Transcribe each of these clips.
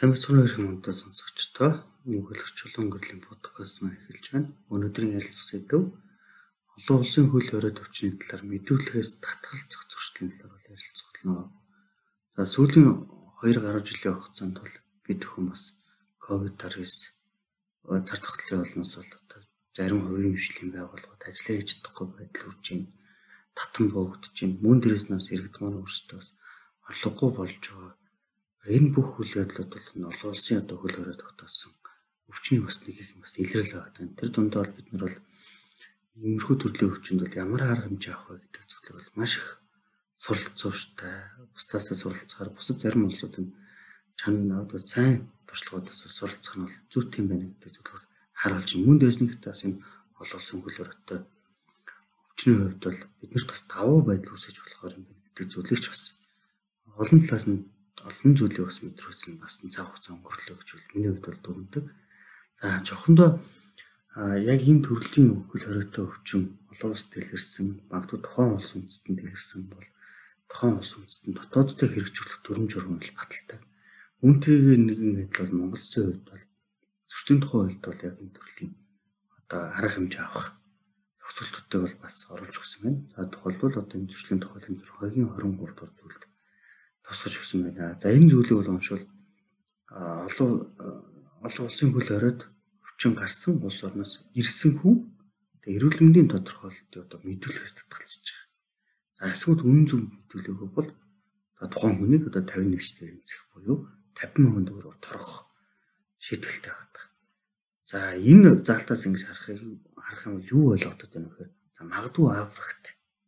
Сайн бацхан ирэх мөндөд сонсогчдоо нэг хөлөгч чулуун гэрлийн подкаст маань эхэлж байна. Өнөөдрийн ярилцах сэдв олон улсын хөл хорой төвчний талаар мэдүүлэхээс татгалзах зуршлын талаар ярилцах болно. За сүүлийн 2 гаруй жилийн хугацаанд бол бид бүхэн бас ковид-19 цар тахлын олноос бол одоо зарим хувийн хвшлийн байгууллагууд ажиллаа хийж чадахгүй байдал үүж байна. Татан боогдож байна. Мөн дээрээс нас иргэд маань өөрсдөө орлогогүй болж байгаа Энэ бүх үйл явдлууд бол нь олон улсын одоо хөл хорой тогтоосон өвчний басныг их бас илрэл байгаа. Тэр дундаа бол бид нар бол иймэрхүү төрлийн өвчнөд бол ямар арга хэмжээ авах вэ гэдэг зүйлээр бол маш их суралцууштай. Бусдаасаа суралцахаар бусад зарим улсууд нь чанаа одоо сайн туршлагуудаас суралцах нь бол зүйт юм байна гэдэг зүйлээр харуулж. Мөн дээрс нэг тас энэ олон улсын хөл хоройтой өвчний хувьд бол биднэрт бас давуу байдал үүсэж болохоор юм байна гэдэг зүйлийг ч бас олон талаас нь олон зүйлийг бас мэдрүүлсэн бас цаг хугацаа өнгөрлөө гэж бол миний хувьд бол дүгндэг. За жохондоо яг энэ төрлийн хөл хоройтой өвчин олон улс дэлгэрсэн, магадгүй тухайн улс үндэстэн дэлгэрсэн бол тухайн улс үндэстэн дотооддоо хэрэгжүүлэх дүрм журам бол баталтай. Үүнтэйгээ нэгэн адил бол Монгол Улсын хувьд бол зөрчлийн тухайн хувьд бол яг энэ төрлийн одоо арга хэмжээ авах зохицуултуудыг бол бас оруулж өгсөн байна. За тухайлбал одоо энэ зөрчлийн тухай хэмжээ 2023 дугаар зүйлд тусгаж өгсөн байна. За энэ зүйлийг бол уншвал олон олон улсын хөл хоройд өвчин гарсан улс орноос ирсэн хүн тэгээ эрүүл мэндийн тодорхойлолтыг одоо мэдүүлэхээс татгалзаж байгаа. За эсвэл үнэн зөв мэдүүлэх бол тухайн хүнийг одоо 50 нэвчлэр эмзэх буюу 50 мянган төгрөөр торгох шийтгэлтэй байдаг. За энэ залтаас ингэж харах харах юм юу ойлгогдод байна вэ гэхээр за магадгүй Африкт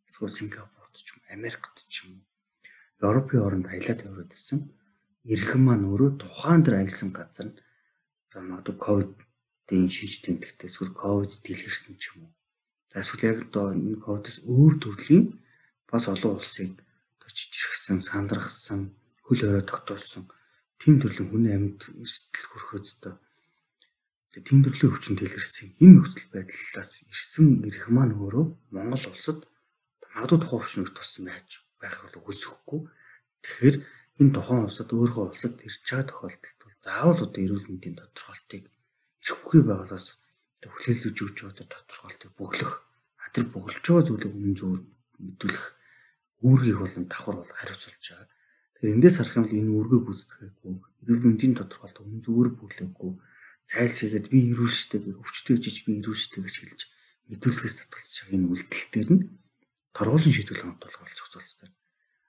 эсвэл Сингапурт ч юм Америкт ч юм Европын оронд аялаад яваад ирсэн. Иргэн маань өөрөө тухайн дээр аялсан газар нь за магадгүй ковидын шинж тэмдэгтээ эсвэл ковид дэлгэрсэн ч юм уу. За эсвэл яг одоо энэ ковидос өөр төрлийн бас олон улсыг чичирхсэн, сандрахсан, хөл хорой тогтоолсон тийм төрлийн хүний амьд эрсдэл хөрөхөөдөө тийм төрлийн өвчин дэлгэрсэн. Энэ нөхцөл байдлаас ирсэн ирэх маань өөрөө Монгол улсад магадгүй тухайн өвчнөд туссан байж байх бол үгүйсэхгүй. Тэгэхээр энэ тухайн улсад өөрийнхөө улсад ирж байгаа тохиолдолд бол заавал одоо эрүүл мэндийн тодорхойлтыг ирэхгүй байгаас хүлээлгэж өгч байгаа тодорхойлтыг бөглөх, тэр бөглөж байгаа зүйлийг өмнө зөв мэдүүлэх үүргийг болон давхар бол хариуцуулж байгаа. Тэгэхээр эндээс харах юм бол энэ үүргийг гүйцэтгэхгүй, эрүүл мэндийн тодорхойлт өмнө зөвөр бүглээгүй, зайлсхийгээд би эрүүл штэ гэх өвчтөй жиж би эрүүл штэ гэж хэлж мэдүүлэхээс татгалзаж байгаа энэ үйлдэл дээр нь торгуулийн шийдвэр хангалтуулах бол зохицуулалтаар.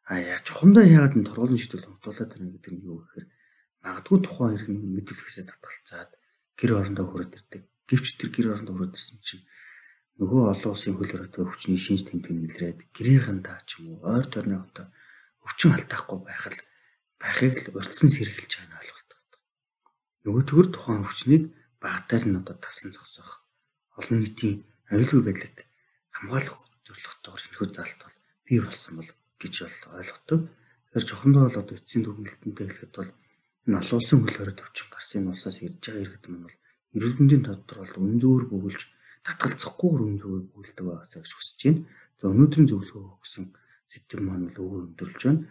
А яа чухамдаа яагаад энэ торгуулийн шийдвэр хангалтуулаад байна гэдэг нь юу гэхээр магадгүй тухайн иргэн мэдүүлэхээсээ татгалцаад гэр орондоо хүрээд ирдэг. Гэвч тэр гэр орондоо хүрээд ирсэн чинь нөгөө олон улсын хөл хоригтой өвчний шинж тэмдэг нэлрээд гэрийнхэн таа ч юм уу ойр тойрны одоо өвчин алдаахгүй байх л байхыг л урьдчилан сэргэлж байгаа ойлголт байна. Нөгөө төгөр тухайн өвчнийг багтаар нь одоо таслан зогсоох олон нийтийн аюулгүй байдлыг хамгаалах зорилготойгоор энэхүү залт бол бий болсон бол гэж бол ойлгодог. Тэгэхээр жохондоо бол одоо эцсийн дүгнэлтэнтэй хэлэхэд бол энэ олон улсын хөл хорой төвчин гарсан энэ улсаас ирж байгаа иргэд маань бол эрүүл мэндийн тодорхойлолт үн зөөр бөглөж татгалзахгүйгээр үн зөөр бүгэлдэг байгаасаа гэж хүсэж байна. За өнөөдрийн зөвлөгөө өгсөн сэдв маань бол өөр өндөрлж байна.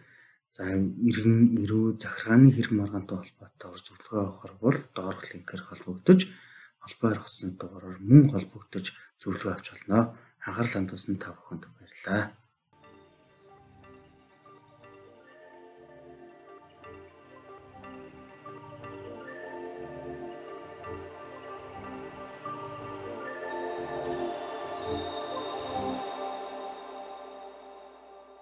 За иргэн ирүү захиргааны хэрэг маргаантай холбоотойгоор зөвлөгөө авахар бол доорх линкээр холбогдож холбоо харих утасны дугаараар мөн холбогдож зөвлөгөө авч болно. Анхаарал хандуулсан та бүхэнд баярлалаа.